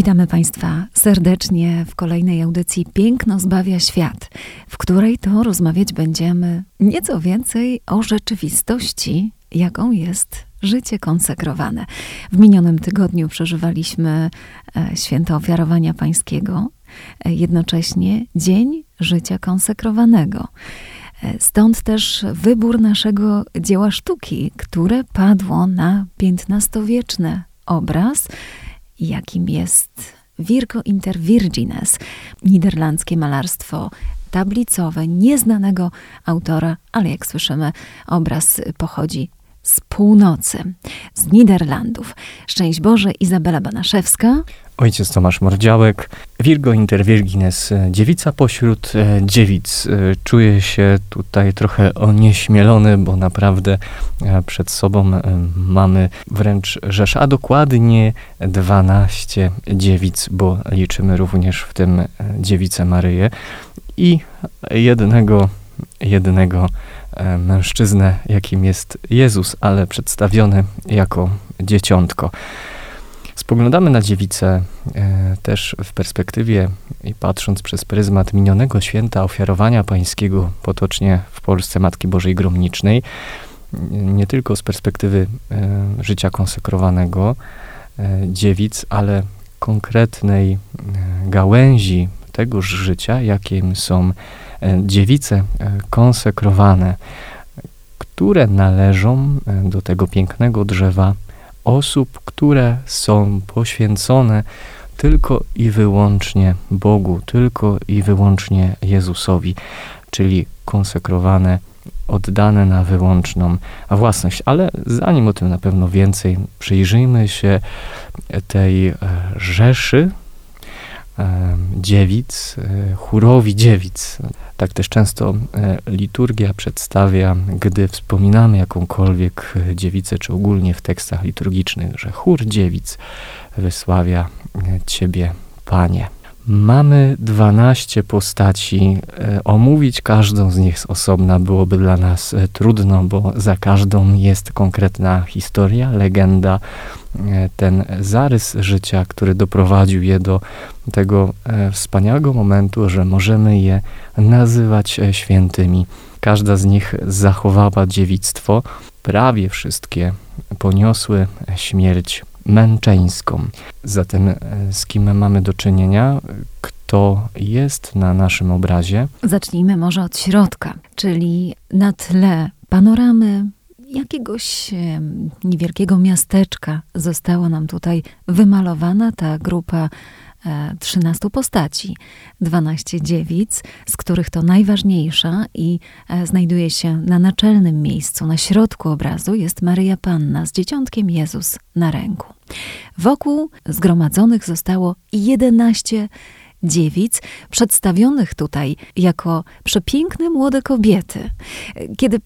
Witamy Państwa serdecznie w kolejnej audycji Piękno zbawia świat, w której to rozmawiać będziemy nieco więcej o rzeczywistości, jaką jest życie konsekrowane. W minionym tygodniu przeżywaliśmy e, święto ofiarowania pańskiego, e, jednocześnie Dzień Życia Konsekrowanego. E, stąd też wybór naszego dzieła sztuki, które padło na XV-wieczny obraz jakim jest Virgo Inter Virgines, niderlandzkie malarstwo tablicowe, nieznanego autora, ale jak słyszymy, obraz pochodzi z północy, z Niderlandów. Szczęść Boże, Izabela Banaszewska. Ojciec Tomasz Mordziałek, Virgo Inter Virgines, dziewica pośród e, dziewic. E, czuję się tutaj trochę onieśmielony, bo naprawdę e, przed sobą mamy wręcz rzesz, a dokładnie 12 dziewic, bo liczymy również w tym dziewicę Maryję i jednego, jednego mężczyznę, jakim jest Jezus, ale przedstawiony jako dzieciątko. Spoglądamy na dziewicę e, też w perspektywie i patrząc przez pryzmat minionego święta ofiarowania pańskiego, potocznie w Polsce Matki Bożej Gromnicznej, nie tylko z perspektywy e, życia konsekrowanego e, dziewic, ale konkretnej e, gałęzi tegoż życia, jakim są e, dziewice e, konsekrowane, które należą do tego pięknego drzewa osób, które są poświęcone tylko i wyłącznie Bogu, tylko i wyłącznie Jezusowi, czyli konsekrowane, oddane na wyłączną własność. Ale zanim o tym na pewno więcej, przyjrzyjmy się tej e, rzeszy dziewic, e, chórowi dziewic. Tak też często e, liturgia przedstawia, gdy wspominamy jakąkolwiek dziewicę, czy ogólnie w tekstach liturgicznych, że chór dziewic wysławia e, Ciebie, Panie. Mamy 12 postaci. Omówić każdą z nich z osobna byłoby dla nas trudno, bo za każdą jest konkretna historia, legenda, ten zarys życia, który doprowadził je do tego e, wspaniałego momentu, że możemy je nazywać e, świętymi. Każda z nich zachowała dziewictwo, prawie wszystkie poniosły śmierć męczeńską. Zatem e, z kim mamy do czynienia? Kto jest na naszym obrazie? Zacznijmy może od środka, czyli na tle panoramy jakiegoś niewielkiego miasteczka została nam tutaj wymalowana ta grupa 13 e, postaci, 12 dziewic, z których to najważniejsza i e, znajduje się na naczelnym miejscu, na środku obrazu jest Maryja Panna z dzieciątkiem Jezus na ręku. Wokół zgromadzonych zostało 11 dziewic, przedstawionych tutaj jako przepiękne młode kobiety. Kiedy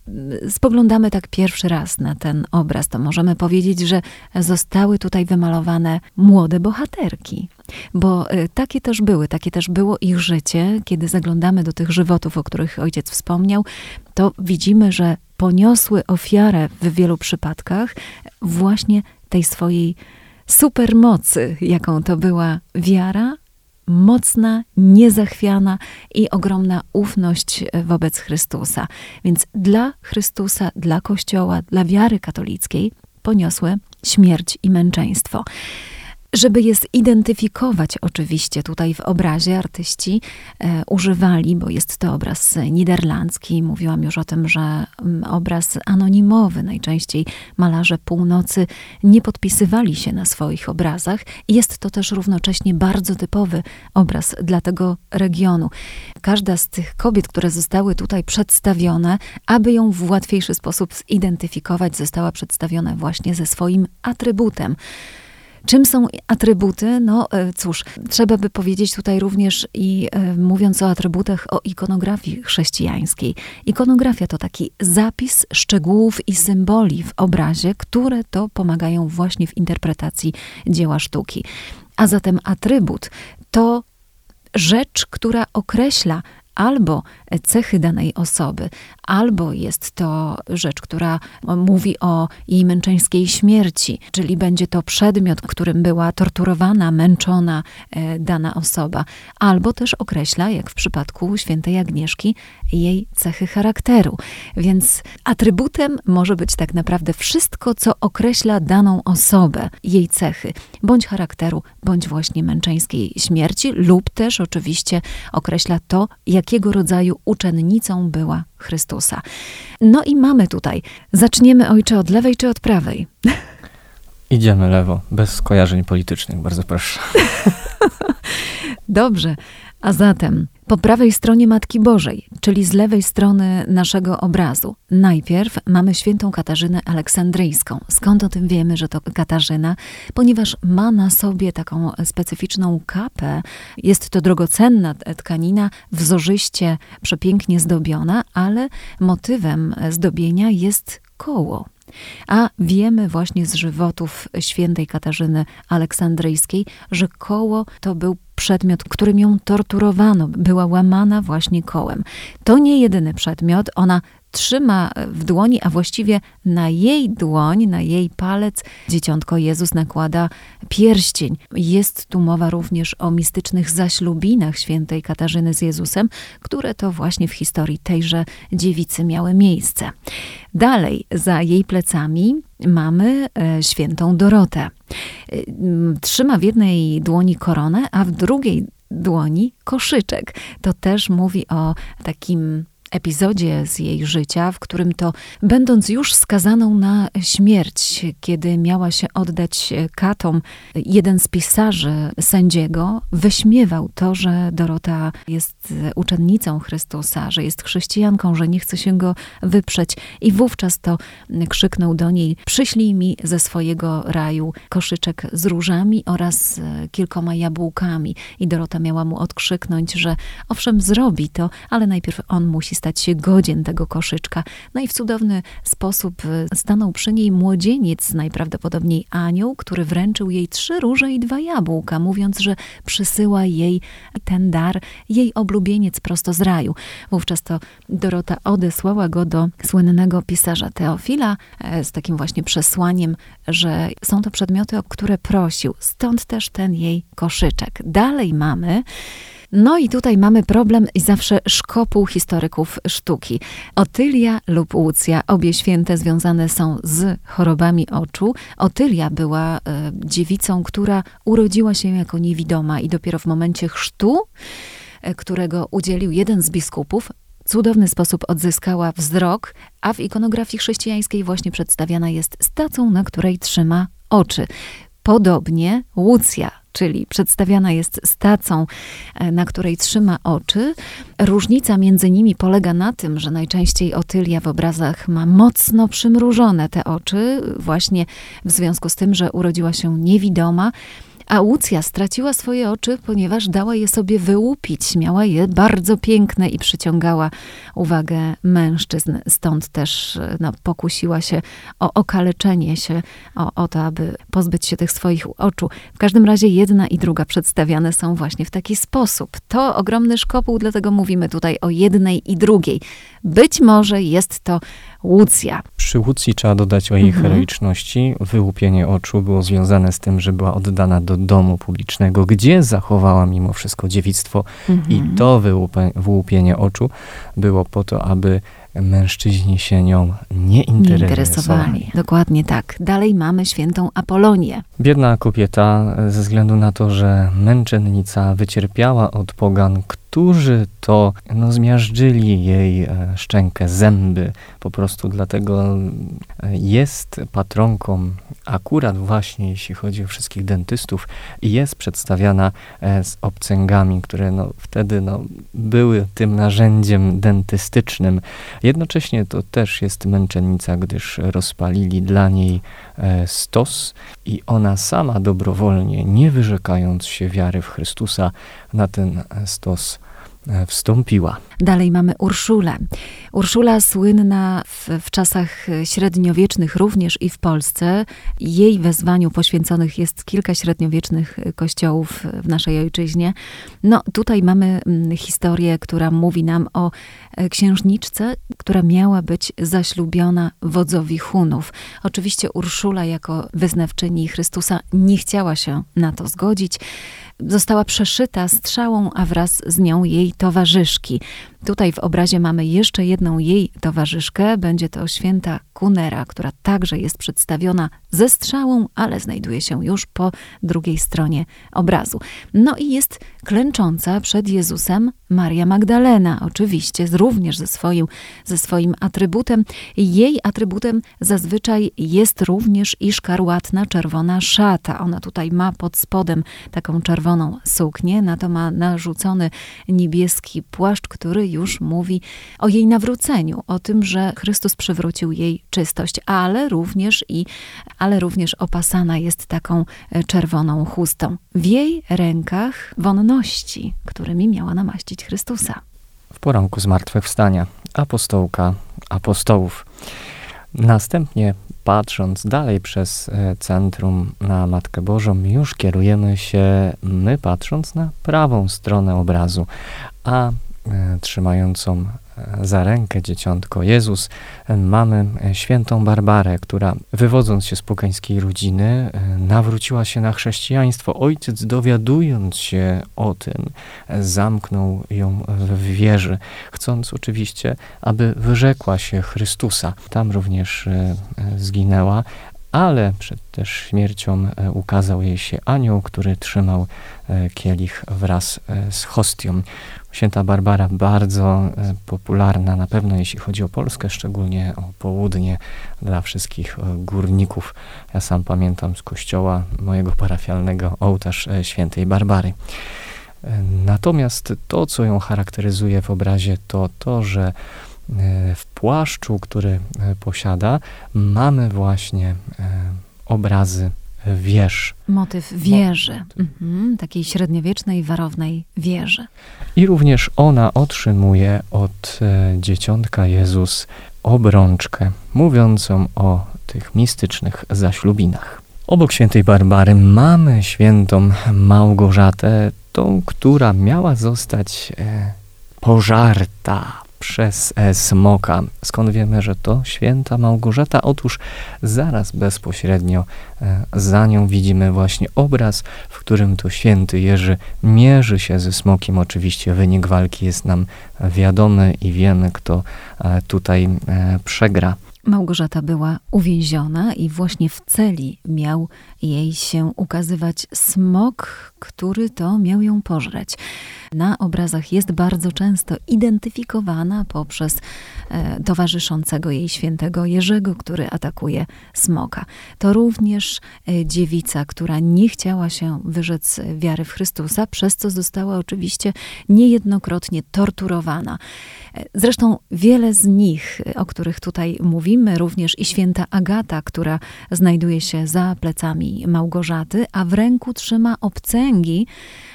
spoglądamy tak pierwszy raz na ten obraz, to możemy powiedzieć, że zostały tutaj wymalowane młode bohaterki. Bo e, takie też były, takie też było ich życie. Kiedy zaglądamy do tych żywotów, o których ojciec wspomniał, to widzimy, że poniosły ofiarę w wielu przypadkach właśnie tej swojej supermocy, jaką to była wiara, mocna, niezachwiana i ogromna ufność wobec Chrystusa. Więc dla Chrystusa, dla Kościoła, dla wiary katolickiej poniosły śmierć i męczeństwo. Żeby je zidentyfikować, oczywiście tutaj w obrazie artyści e, używali, bo jest to obraz niderlandzki, mówiłam już o tym, że mm, obraz anonimowy, najczęściej malarze północy nie podpisywali się na swoich obrazach. Jest to też równocześnie bardzo typowy obraz dla tego regionu. Każda z tych kobiet, które zostały tutaj przedstawione, aby ją w łatwiejszy sposób zidentyfikować, została przedstawiona właśnie ze swoim atrybutem Czym są atrybuty? No e, cóż, trzeba by powiedzieć tutaj również i e, mówiąc o atrybutach, o ikonografii chrześcijańskiej. Ikonografia to taki zapis szczegółów i symboli w obrazie, które to pomagają właśnie w interpretacji dzieła sztuki. A zatem atrybut to rzecz, która określa albo cechy danej osoby, albo jest to rzecz, która mówi o jej męczeńskiej śmierci, czyli będzie to przedmiot, którym była torturowana, męczona e, dana osoba, albo też określa, jak w przypadku świętej Agnieszki, jej cechy charakteru. Więc atrybutem może być tak naprawdę wszystko, co określa daną osobę, jej cechy, bądź charakteru, bądź właśnie męczeńskiej śmierci, lub też oczywiście określa to, jakiego rodzaju uczennicą była Chrystusa. No i mamy tutaj, zaczniemy ojcze od lewej czy od prawej? Idziemy lewo, bez skojarzeń politycznych, bardzo proszę. Dobrze, a zatem po prawej stronie Matki Bożej, czyli z lewej strony naszego obrazu, najpierw mamy świętą Katarzynę Aleksandryjską. Skąd o tym wiemy, że to Katarzyna? Ponieważ ma na sobie taką specyficzną kapę. Jest to drogocenna tkanina, wzorzyście, przepięknie zdobiona, ale motywem zdobienia jest koło. A wiemy właśnie z żywotów świętej Katarzyny Aleksandryjskiej, że koło to był przedmiot, którym ją torturowano, była łamana właśnie kołem. To nie jedyny przedmiot, ona trzyma w dłoni, a właściwie na jej dłoń, na jej palec dzieciątko Jezus nakłada pierścień. Jest tu mowa również o mistycznych zaślubinach świętej Katarzyny z Jezusem, które to właśnie w historii tejże dziewicy miały miejsce. Dalej, za jej plecami mamy e, świętą Dorotę. E, trzyma w jednej dłoni koronę, a w drugiej dłoni koszyczek. To też mówi o takim epizodzie z jej życia, w którym to, będąc już skazaną na śmierć, kiedy miała się oddać katom, jeden z pisarzy sędziego wyśmiewał to, że Dorota jest uczennicą Chrystusa, że jest chrześcijanką, że nie chce się go wyprzeć. I wówczas to krzyknął do niej: Przyślij mi ze swojego raju koszyczek z różami oraz kilkoma jabłkami. I Dorota miała mu odkrzyknąć, że owszem, zrobi to, ale najpierw on musi stać się godzien tego koszyczka. No i w cudowny sposób e, stanął przy niej młodzieniec, najprawdopodobniej anioł, który wręczył jej trzy róże i dwa jabłka, mówiąc, że przysyła jej ten dar, jej oblubieniec prosto z raju. Wówczas to Dorota odesłała go do słynnego pisarza Teofila e, z takim właśnie przesłaniem, że są to przedmioty, o które prosił. Stąd też ten jej koszyczek. Dalej mamy no i tutaj mamy problem i zawsze szkopuł historyków sztuki. Otylia lub Łucja, obie święte związane są z chorobami oczu. Otylia była e, dziewicą, która urodziła się jako niewidoma i dopiero w momencie chrztu, e, którego udzielił jeden z biskupów, cudowny sposób odzyskała wzrok, a w ikonografii chrześcijańskiej właśnie przedstawiana jest stacą, na której trzyma oczy. Podobnie Łucja, czyli przedstawiana jest stacą, e, na której trzyma oczy. Różnica między nimi polega na tym, że najczęściej Otylia w obrazach ma mocno przymrużone te oczy, właśnie w związku z tym, że urodziła się niewidoma. A Łucja straciła swoje oczy, ponieważ dała je sobie wyłupić. Miała je bardzo piękne i przyciągała uwagę mężczyzn. Stąd też no, pokusiła się o okaleczenie się, o, o to, aby pozbyć się tych swoich oczu. W każdym razie jedna i druga przedstawiane są właśnie w taki sposób. To ogromny szkopuł, dlatego mówimy tutaj o jednej i drugiej. Być może jest to Łucja. Przy Łucji trzeba dodać o jej mhm. heroiczności. Wyłupienie oczu było związane z tym, że była oddana do domu publicznego, gdzie zachowała mimo wszystko dziewictwo mhm. i to wyłupienie oczu było po to, aby mężczyźni się nią nie interesowali. nie interesowali. Dokładnie tak. Dalej mamy świętą Apolonię. Biedna kobieta, ze względu na to, że męczennica wycierpiała od pogan, którzy to no, zmiażdżyli jej e, szczękę, zęby, po prostu dlatego e, jest patronką akurat właśnie jeśli chodzi o wszystkich dentystów, jest przedstawiana e, z obcęgami, które no, wtedy no, były tym narzędziem dentystycznym. Jednocześnie to też jest męczennica, gdyż rozpalili dla niej stos i ona sama dobrowolnie, nie wyrzekając się wiary w Chrystusa, na ten stos wstąpiła. Dalej mamy Urszulę. Urszula słynna w, w, czasach średniowiecznych również i w Polsce. Jej wezwaniu poświęconych jest kilka średniowiecznych kościołów w naszej ojczyźnie. No tutaj mamy mm, historię, która mówi nam o e, księżniczce, która miała być zaślubiona wodzowi Hunów. Oczywiście Urszula jako wyznawczyni Chrystusa nie chciała się na to zgodzić została przeszyta strzałą, a wraz z nią jej towarzyszki. Tutaj w obrazie mamy jeszcze jedną jej towarzyszkę. Będzie to święta Kunera, która także jest przedstawiona ze strzałą, ale znajduje się już po drugiej stronie obrazu. No i jest klęcząca przed Jezusem Maria Magdalena, oczywiście również ze swoim, ze swoim atrybutem. Jej atrybutem zazwyczaj jest również i szkarłatna czerwona szata. Ona tutaj ma pod spodem taką czerwoną suknię, na to ma narzucony niebieski płaszcz, który już mówi o jej nawróceniu, o tym, że Chrystus przywrócił jej czystość, ale również i ale również opasana jest taką e, czerwoną chustą. W jej rękach wonności, którymi miała namaścić Chrystusa. W poranku zmartwychwstania apostołka apostołów. Następnie patrząc dalej przez e, centrum na Matkę Bożą, już kierujemy się my patrząc na prawą stronę obrazu, a E, trzymającą za rękę dzieciątko Jezus, e, mamy świętą Barbarę, która wywodząc się z pogańskiej rodziny, nawróciła się na chrześcijaństwo. Ojciec, dowiadując się o tym, zamknął ją w wieży, chcąc oczywiście, aby wyrzekła się Chrystusa. Tam również zginęła, ale przed też śmiercią ukazał jej się anioł, który trzymał kielich wraz z hostią. Święta Barbara bardzo e, popularna, na pewno jeśli chodzi o Polskę, szczególnie o południe dla wszystkich e, górników. Ja sam pamiętam z kościoła mojego parafialnego ołtarz e, świętej Barbary. Natomiast to, co ją charakteryzuje w obrazie, to to, że w płaszczu, który posiada, mamy właśnie obrazy wież. Motyw wieży, mhm, takiej średniowiecznej, warownej wieży. I również ona otrzymuje od e, dzieciątka Jezus obrączkę mówiącą o tych mistycznych zaślubinach. Obok świętej Barbary mamy świętą Małgorzatę, tą, która miała zostać e, pożarta przez e, smoka. Skąd wiemy, że to święta Małgorzata? Otóż zaraz bezpośrednio e, za nią widzimy właśnie obraz, w którym to święty Jerzy mierzy się ze smokiem. Oczywiście wynik walki jest nam wiadomy i wiemy, kto e, tutaj przegra. Małgorzata była uwięziona i właśnie w celi miał jej się ukazywać smok, który to miał ją pożreć. Na obrazach jest bardzo często identyfikowana poprzez e, towarzyszącego jej świętego Jerzego, który atakuje smoka. To również e, dziewica, która nie chciała się wyrzec wiary w Chrystusa, przez co została oczywiście niejednokrotnie torturowana. E, zresztą wiele z nich, o których tutaj mówimy, również i święta Agata, która znajduje się za plecami Małgorzaty, a w ręku trzyma obcęgi,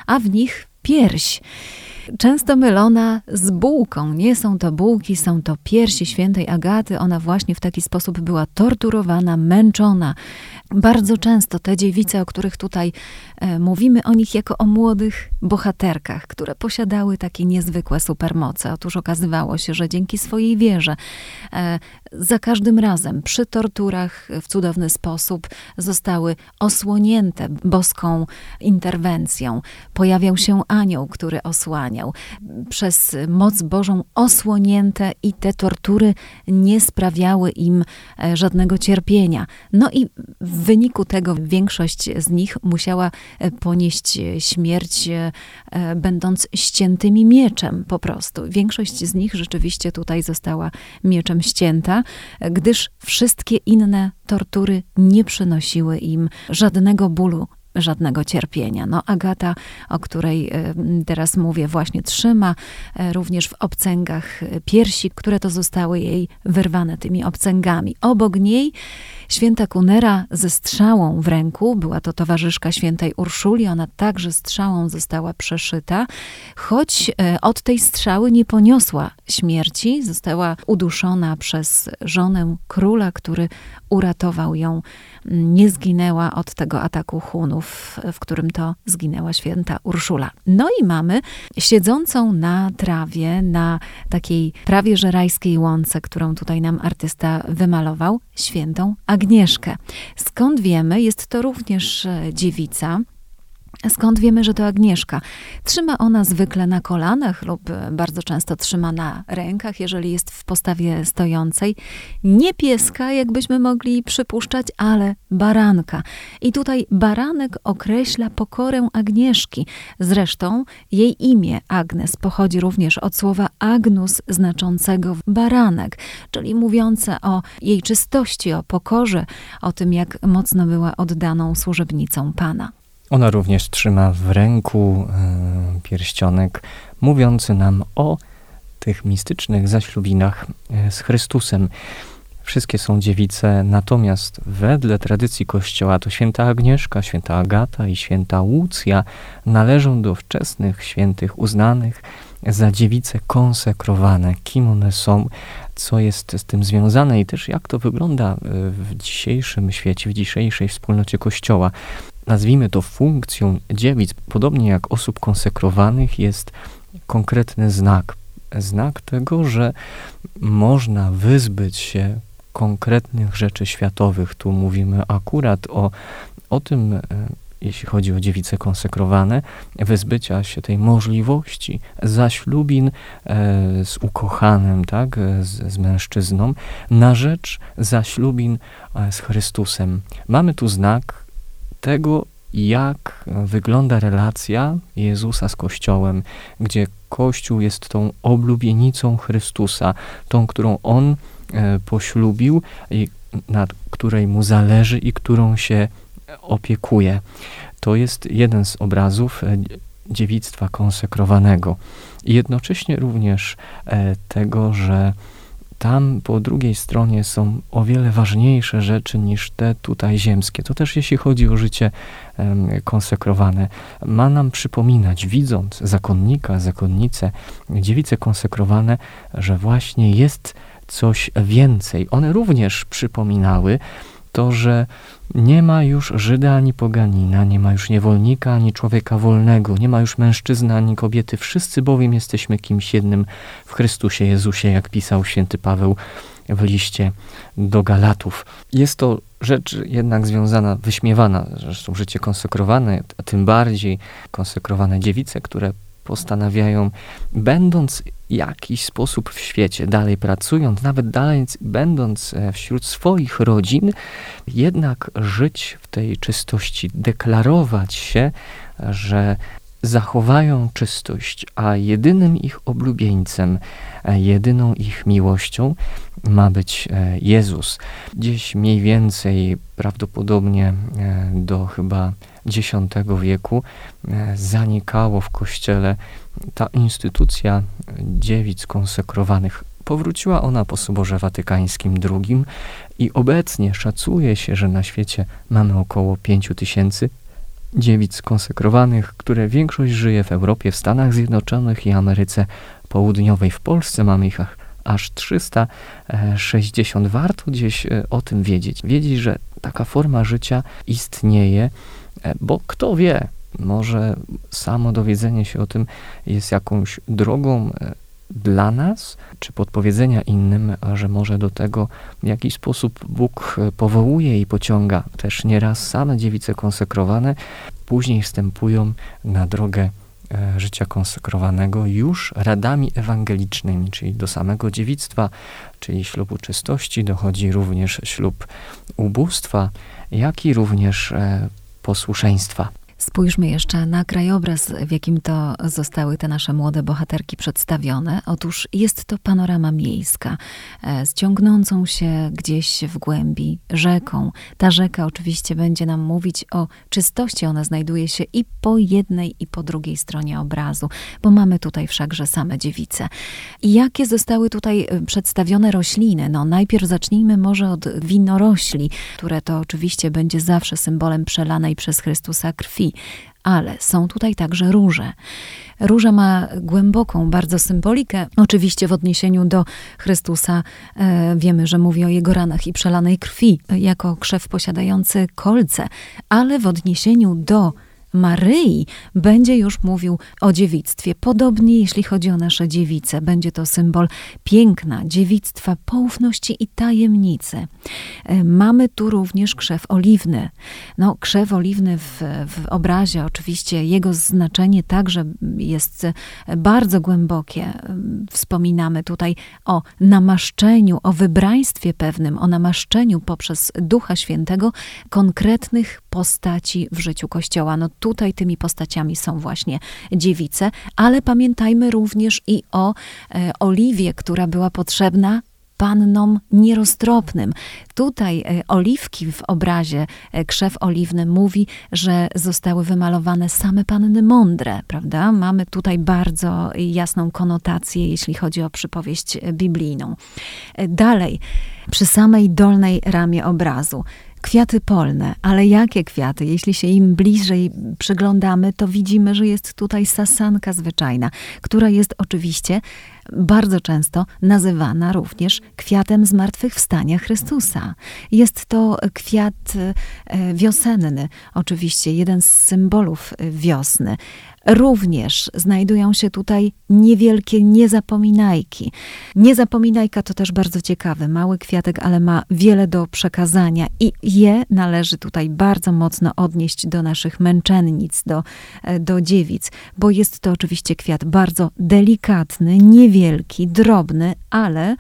a w nich pierś często mylona z bułką. Nie są to bułki, są to piersi świętej Agaty. Ona właśnie w taki sposób była torturowana, męczona. Bardzo często te dziewice, o których tutaj e, mówimy, o nich jako o młodych bohaterkach, które posiadały takie niezwykłe supermoce. Otóż okazywało się, że dzięki swojej wierze e, za każdym razem przy torturach w cudowny sposób zostały osłonięte boską interwencją. Pojawiał się anioł, który osłaniał. Przez moc Bożą osłonięte i te tortury nie sprawiały im e, żadnego cierpienia. No i w wyniku tego większość z nich musiała e, ponieść śmierć, e, będąc ściętymi mieczem po prostu. Większość z nich rzeczywiście tutaj została mieczem ścięta Gdyż wszystkie inne tortury nie przynosiły im żadnego bólu, żadnego cierpienia. No, Agata, o której e, teraz mówię, właśnie trzyma e, również w obcęgach piersi, które to zostały jej wyrwane tymi obcęgami. Obok niej święta Kunera ze strzałą w ręku, była to towarzyszka świętej Urszuli, ona także strzałą została przeszyta, choć e, od tej strzały nie poniosła śmierci, została uduszona przez żonę króla, który uratował ją, nie zginęła od tego ataku Hunów, w którym to zginęła święta Urszula. No i mamy siedzącą na trawie, na takiej prawie że rajskiej łące, którą tutaj nam artysta wymalował, świętą Agnieszkę. Skąd wiemy? Jest to również e, dziewica, Skąd wiemy, że to Agnieszka? Trzyma ona zwykle na kolanach lub bardzo często trzyma na rękach, jeżeli jest w postawie stojącej. Nie pieska, jakbyśmy mogli przypuszczać, ale baranka. I tutaj baranek określa pokorę Agnieszki. Zresztą jej imię Agnes pochodzi również od słowa agnus, znaczącego baranek, czyli mówiące o jej czystości, o pokorze, o tym, jak mocno była oddaną służebnicą Pana. Ona również trzyma w ręku e, pierścionek mówiący nam o tych mistycznych zaślubinach e, z Chrystusem. Wszystkie są dziewice, natomiast wedle tradycji Kościoła to święta Agnieszka, święta Agata i święta Łucja należą do wczesnych świętych uznanych za dziewice konsekrowane. Kim one są, co jest z tym związane i też jak to wygląda e, w dzisiejszym świecie, w dzisiejszej wspólnocie Kościoła nazwijmy to funkcją dziewic, podobnie jak osób konsekrowanych, jest konkretny znak. Znak tego, że można wyzbyć się konkretnych rzeczy światowych. Tu mówimy akurat o, o tym, e, jeśli chodzi o dziewice konsekrowane, wyzbycia się tej możliwości zaślubin e, z ukochanym, tak, z, z mężczyzną, na rzecz zaślubin e, z Chrystusem. Mamy tu znak tego, jak wygląda relacja Jezusa z Kościołem, gdzie Kościół jest tą oblubienicą Chrystusa, tą, którą On e, poślubił i nad której mu zależy i którą się opiekuje. To jest jeden z obrazów e, dziewictwa konsekrowanego. I jednocześnie również e, tego, że tam po drugiej stronie są o wiele ważniejsze rzeczy niż te tutaj ziemskie. To też jeśli chodzi o życie konsekrowane. Ma nam przypominać, widząc zakonnika, zakonnice, dziewice konsekrowane, że właśnie jest coś więcej. One również przypominały to, że nie ma już Żyda ani poganina, nie ma już niewolnika ani człowieka wolnego, nie ma już mężczyzny ani kobiety. Wszyscy bowiem jesteśmy kimś jednym w Chrystusie Jezusie, jak pisał święty Paweł w liście do Galatów. Jest to rzecz jednak związana, wyśmiewana, zresztą życie konsekrowane, a tym bardziej konsekrowane dziewice, które postanawiają, będąc w jakiś sposób w świecie, dalej pracując, nawet dalej będąc e, wśród swoich rodzin, jednak żyć w tej czystości, deklarować się, że zachowają czystość, a jedynym ich oblubieńcem, e, jedyną ich miłością ma być e, Jezus. Gdzieś mniej więcej, prawdopodobnie do chyba X wieku, zanikało w kościele ta instytucja dziewic konsekrowanych powróciła ona po Soborze Watykańskim II i obecnie szacuje się, że na świecie mamy około 5 tysięcy dziewic konsekrowanych, które większość żyje w Europie, w Stanach Zjednoczonych i Ameryce Południowej. W Polsce mamy ich aż 360. Warto gdzieś e, o tym wiedzieć. Wiedzieć, że taka forma życia istnieje, e, bo kto wie, może samo dowiedzenie się o tym jest jakąś drogą e, dla nas, czy podpowiedzenia innym, że może do tego w jakiś sposób Bóg e, powołuje i pociąga. Też nieraz same dziewice konsekrowane później wstępują na drogę e, życia konsekrowanego już radami ewangelicznymi, czyli do samego dziewictwa, czyli ślubu czystości, dochodzi również ślub ubóstwa, jak i również posłuszeństwa. Spójrzmy jeszcze na krajobraz, w jakim to zostały te nasze młode bohaterki przedstawione. Otóż jest to panorama miejska e, z ciągnącą się gdzieś w głębi rzeką. Ta rzeka oczywiście będzie nam mówić o czystości. Ona znajduje się i po jednej, i po drugiej stronie obrazu, bo mamy tutaj wszakże same dziewice. I jakie zostały tutaj e, przedstawione rośliny? No najpierw zacznijmy może od winorośli, które to oczywiście będzie zawsze symbolem przelanej przez Chrystusa krwi ale są tutaj także róże. Róża ma głęboką bardzo symbolikę. Oczywiście w odniesieniu do Chrystusa e, wiemy, że mówi o jego ranach i przelanej krwi jako krzew posiadający kolce, ale w odniesieniu do Maryi będzie już mówił o dziewictwie. Podobnie jeśli chodzi o nasze dziewice, będzie to symbol piękna, dziewictwa, poufności i tajemnicy. E, mamy tu również krzew oliwny. No, krzew oliwny w, w obrazie, oczywiście jego znaczenie także jest bardzo głębokie. Wspominamy tutaj o namaszczeniu, o wybraństwie pewnym, o namaszczeniu poprzez Ducha Świętego konkretnych postaci w życiu Kościoła. No tutaj tymi postaciami są właśnie dziewice, ale pamiętajmy również i o e, Oliwie, która była potrzebna pannom nieroztropnym. Tutaj e, oliwki w obrazie, e, krzew oliwny mówi, że zostały wymalowane same panny mądre, prawda? Mamy tutaj bardzo jasną konotację, jeśli chodzi o przypowieść biblijną. E, dalej, przy samej dolnej ramie obrazu kwiaty polne, ale jakie kwiaty? Jeśli się im bliżej przyglądamy, to widzimy, że jest tutaj sasanka zwyczajna, która jest oczywiście bardzo często nazywana również kwiatem zmartwychwstania Chrystusa. Jest to kwiat e, wiosenny, oczywiście jeden z symbolów wiosny. Również znajdują się tutaj niewielkie niezapominajki. Niezapominajka to też bardzo ciekawy, mały kwiatek, ale ma wiele do przekazania i je należy tutaj bardzo mocno odnieść do naszych męczennic, do, e, do dziewic, bo jest to oczywiście kwiat bardzo delikatny, niewielki, drobny, ale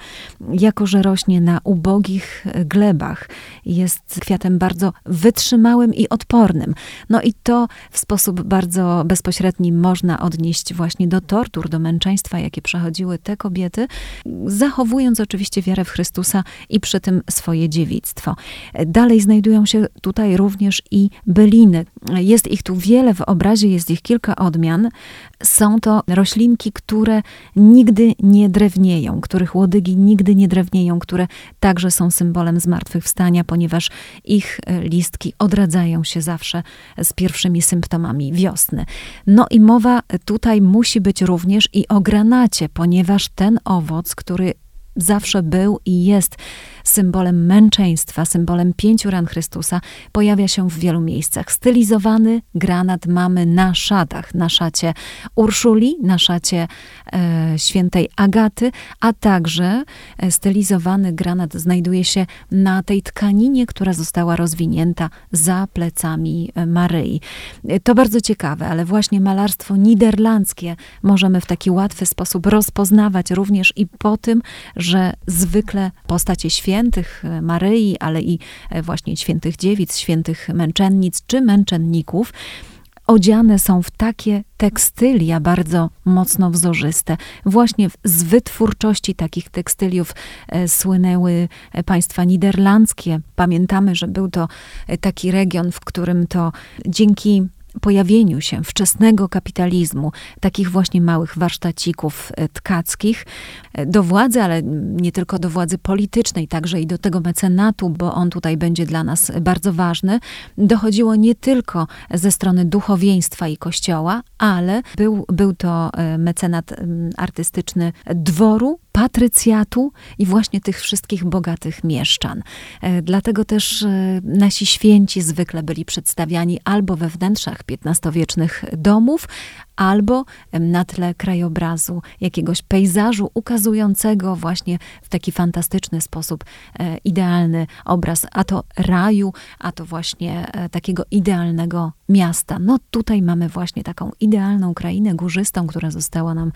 jako, że rośnie na ubogich glebach, jest kwiatem bardzo wytrzymałym i odpornym. No i to w sposób bardzo bezpośredni można odnieść właśnie do tortur, do męczeństwa, jakie przechodziły te kobiety, zachowując oczywiście wiarę w Chrystusa i przy tym swoje dziewictwo. Dalej znajdują się tutaj również i byliny. Jest ich tu wiele w obrazie, jest ich kilka odmian. Są to roślinki, które nigdy nie drewnieją, których łodygi nigdy nie drewnieją, które także są symbolem zmartwychwstania, ponieważ ich listki odradzają się zawsze z pierwszymi symptomami wiosny. No i mowa tutaj musi być również i o granacie, ponieważ ten owoc, który zawsze był i jest symbolem męczeństwa, symbolem pięciu ran Chrystusa, pojawia się w wielu miejscach. Stylizowany granat mamy na szatach, na szacie Urszuli, na szacie e, świętej Agaty, a także e, stylizowany granat znajduje się na tej tkaninie, która została rozwinięta za plecami e, Maryi. E, to bardzo ciekawe, ale właśnie malarstwo niderlandzkie możemy w taki łatwy sposób rozpoznawać również i po tym, że zwykle postacie święte świętych e, Maryi, ale i e, właśnie świętych dziewic, świętych męczennic czy męczenników, odziane są w takie tekstylia bardzo mocno wzorzyste. Właśnie z wytwórczości takich tekstyliów e, słynęły państwa niderlandzkie. Pamiętamy, że był to taki region, w którym to dzięki pojawieniu się wczesnego kapitalizmu, takich właśnie małych warsztacików e, tkackich, e, do władzy, ale nie tylko do władzy politycznej, także i do tego mecenatu, bo on tutaj będzie dla nas bardzo ważny, dochodziło nie tylko ze strony duchowieństwa i kościoła, ale był, był to e, mecenat artystyczny dworu, patrycjatu i właśnie tych wszystkich bogatych mieszczan. E, dlatego też e, nasi święci zwykle byli przedstawiani albo we wnętrzach XV-wiecznych domów, albo na tle krajobrazu, jakiegoś pejzażu ukazującego właśnie w taki fantastyczny sposób e, idealny obraz, a to raju, a to właśnie takiego idealnego miasta. No tutaj mamy właśnie taką idealną krainę górzystą, która została nam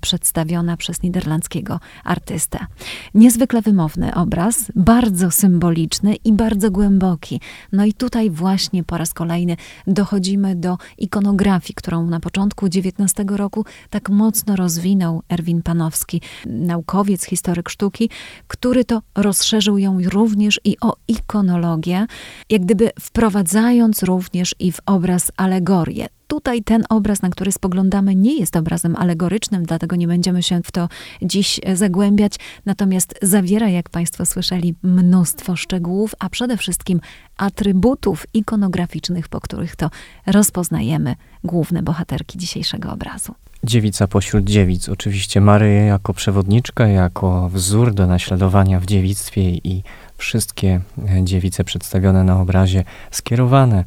przedstawiona przez niderlandzkiego jako artysta. Niezwykle wymowny obraz, bardzo symboliczny i bardzo głęboki. No i tutaj właśnie po raz kolejny dochodzimy do ikonografii, którą na początku XIX roku tak mocno rozwinął Erwin Panowski, naukowiec, historyk sztuki, który to rozszerzył ją również i o ikonologię, jak gdyby wprowadzając również i w obraz alegorię. Tutaj ten obraz, na który spoglądamy, nie jest obrazem alegorycznym, dlatego nie będziemy się w to dziś zagłębiać, natomiast zawiera, jak Państwo słyszeli, mnóstwo szczegółów, a przede wszystkim atrybutów ikonograficznych, po których to rozpoznajemy główne bohaterki dzisiejszego obrazu. Dziewica pośród dziewic. Oczywiście Maryja jako przewodniczka, jako wzór do naśladowania w dziewictwie i wszystkie dziewice przedstawione na obrazie skierowane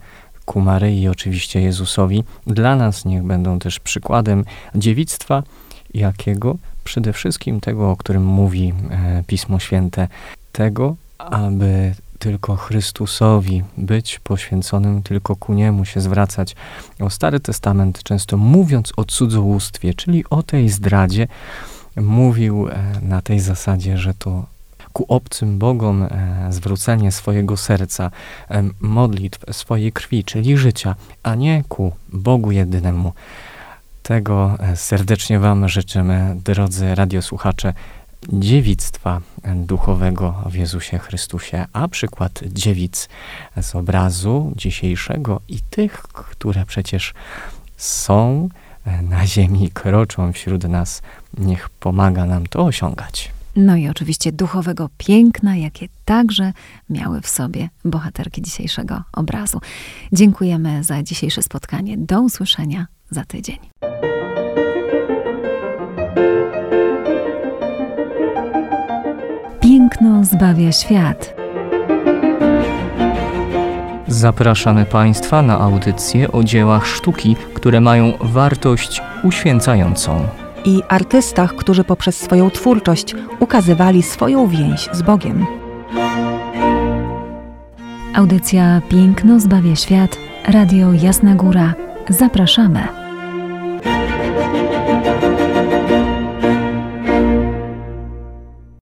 ku Maryi, oczywiście Jezusowi, dla nas niech będą też przykładem dziewictwa, jakiego przede wszystkim tego, o którym mówi e, Pismo Święte, tego, aby tylko Chrystusowi być poświęconym, tylko ku Niemu się zwracać. O Stary Testament często mówiąc o cudzołóstwie, czyli o tej zdradzie, mówił e, na tej zasadzie, że to ku obcym Bogom e, zwrócenie swojego serca, e, modlitw, swojej krwi, czyli życia, a nie ku Bogu jedynemu. Tego e, serdecznie Wam życzymy, drodzy radiosłuchacze, dziewictwa duchowego w Jezusie Chrystusie, a przykład dziewic z obrazu dzisiejszego i tych, które przecież są na ziemi, kroczą wśród nas, niech pomaga nam to osiągać. No i oczywiście duchowego piękna, jakie także miały w sobie bohaterki dzisiejszego obrazu. Dziękujemy za dzisiejsze spotkanie. Do usłyszenia za tydzień. Piękno zbawia świat. Zapraszamy Państwa na audycje o dziełach sztuki, które mają wartość uświęcającą i artystach, którzy poprzez swoją twórczość ukazywali swoją więź z Bogiem. Audycja Piękno zbawia świat, Radio Jasna Góra. Zapraszamy.